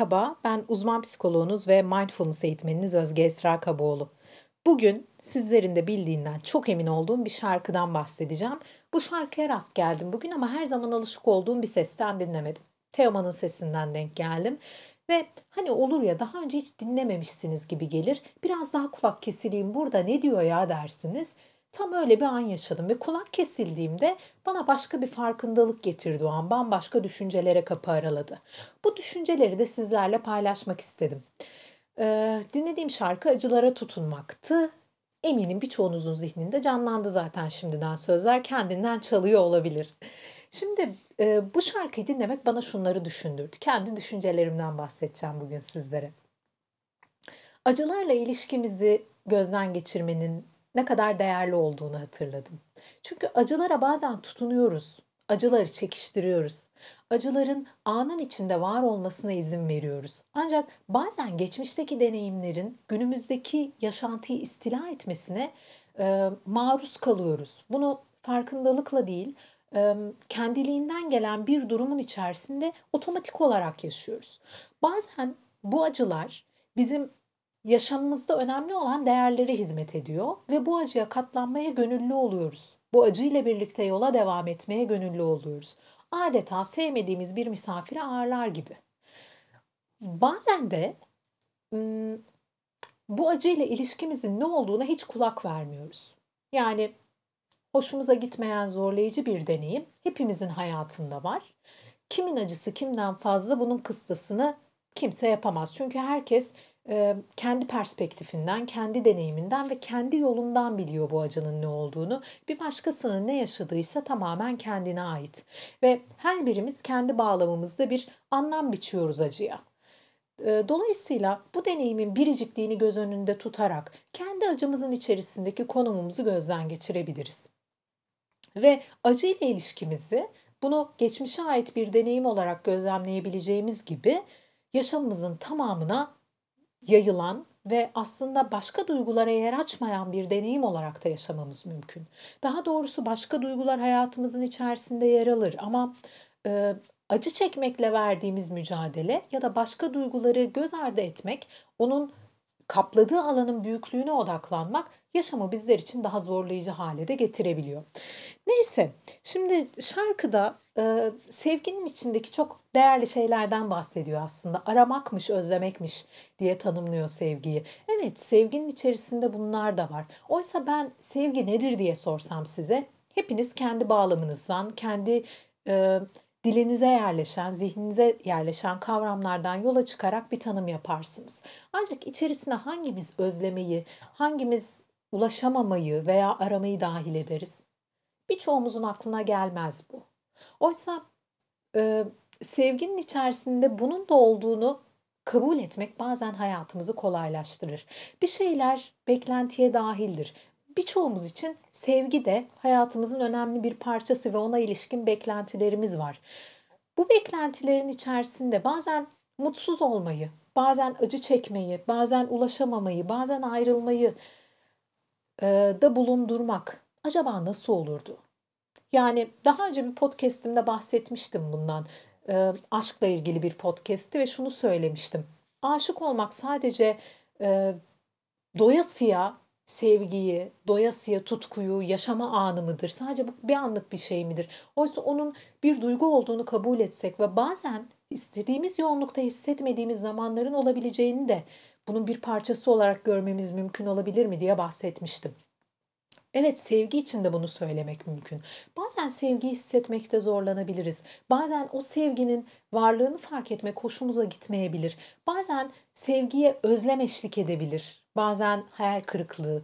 Merhaba, ben uzman psikoloğunuz ve mindfulness eğitmeniniz Özge Esra Kaboğlu. Bugün sizlerin de bildiğinden çok emin olduğum bir şarkıdan bahsedeceğim. Bu şarkıya rast geldim bugün ama her zaman alışık olduğum bir sesten dinlemedim. Teoman'ın sesinden denk geldim. Ve hani olur ya daha önce hiç dinlememişsiniz gibi gelir. Biraz daha kulak kesileyim burada ne diyor ya dersiniz. Tam öyle bir an yaşadım ve kulak kesildiğimde bana başka bir farkındalık getirdi o an. Bambaşka düşüncelere kapı araladı. Bu düşünceleri de sizlerle paylaşmak istedim. Ee, dinlediğim şarkı Acılara Tutunmaktı. Eminim birçoğunuzun zihninde canlandı zaten şimdiden sözler kendinden çalıyor olabilir. Şimdi e, bu şarkıyı dinlemek bana şunları düşündürdü. Kendi düşüncelerimden bahsedeceğim bugün sizlere. Acılarla ilişkimizi gözden geçirmenin ne kadar değerli olduğunu hatırladım. Çünkü acılara bazen tutunuyoruz. Acıları çekiştiriyoruz. Acıların anın içinde var olmasına izin veriyoruz. Ancak bazen geçmişteki deneyimlerin günümüzdeki yaşantıyı istila etmesine e, maruz kalıyoruz. Bunu farkındalıkla değil, e, kendiliğinden gelen bir durumun içerisinde otomatik olarak yaşıyoruz. Bazen bu acılar bizim yaşamımızda önemli olan değerlere hizmet ediyor ve bu acıya katlanmaya gönüllü oluyoruz. Bu acıyla birlikte yola devam etmeye gönüllü oluyoruz. Adeta sevmediğimiz bir misafiri ağırlar gibi. Bazen de bu acıyla ilişkimizin ne olduğuna hiç kulak vermiyoruz. Yani hoşumuza gitmeyen zorlayıcı bir deneyim hepimizin hayatında var. Kimin acısı kimden fazla bunun kıstasını kimse yapamaz. Çünkü herkes kendi perspektifinden, kendi deneyiminden ve kendi yolundan biliyor bu acının ne olduğunu. Bir başkasının ne yaşadıysa tamamen kendine ait. Ve her birimiz kendi bağlamımızda bir anlam biçiyoruz acıya. Dolayısıyla bu deneyimin biricikliğini göz önünde tutarak kendi acımızın içerisindeki konumumuzu gözden geçirebiliriz. Ve acı ile ilişkimizi bunu geçmişe ait bir deneyim olarak gözlemleyebileceğimiz gibi yaşamımızın tamamına yayılan ve aslında başka duygulara yer açmayan bir deneyim olarak da yaşamamız mümkün. Daha doğrusu başka duygular hayatımızın içerisinde yer alır ama e, acı çekmekle verdiğimiz mücadele ya da başka duyguları göz ardı etmek onun kapladığı alanın büyüklüğüne odaklanmak yaşamı bizler için daha zorlayıcı hale de getirebiliyor. Neyse, şimdi şarkıda e, sevginin içindeki çok değerli şeylerden bahsediyor aslında. Aramakmış, özlemekmiş diye tanımlıyor sevgiyi. Evet, sevginin içerisinde bunlar da var. Oysa ben sevgi nedir diye sorsam size, hepiniz kendi bağlamınızdan, kendi e, dilinize yerleşen, zihninize yerleşen kavramlardan yola çıkarak bir tanım yaparsınız. Ancak içerisine hangimiz özlemeyi, hangimiz ulaşamamayı veya aramayı dahil ederiz? Birçoğumuzun aklına gelmez bu. Oysa e, sevginin içerisinde bunun da olduğunu kabul etmek bazen hayatımızı kolaylaştırır. Bir şeyler beklentiye dahildir. Birçoğumuz için sevgi de hayatımızın önemli bir parçası ve ona ilişkin beklentilerimiz var. Bu beklentilerin içerisinde bazen mutsuz olmayı, bazen acı çekmeyi, bazen ulaşamamayı, bazen ayrılmayı e, da bulundurmak acaba nasıl olurdu? Yani daha önce bir podcast'imde bahsetmiştim bundan. E, aşkla ilgili bir podcast'ti ve şunu söylemiştim. Aşık olmak sadece e, doyasıya sevgiyi, doyasıya tutkuyu, yaşama anı mıdır? Sadece bu bir anlık bir şey midir? Oysa onun bir duygu olduğunu kabul etsek ve bazen istediğimiz yoğunlukta hissetmediğimiz zamanların olabileceğini de bunun bir parçası olarak görmemiz mümkün olabilir mi diye bahsetmiştim. Evet sevgi için de bunu söylemek mümkün. Bazen sevgi hissetmekte zorlanabiliriz. Bazen o sevginin varlığını fark etmek hoşumuza gitmeyebilir. Bazen sevgiye özlem eşlik edebilir. Bazen hayal kırıklığı,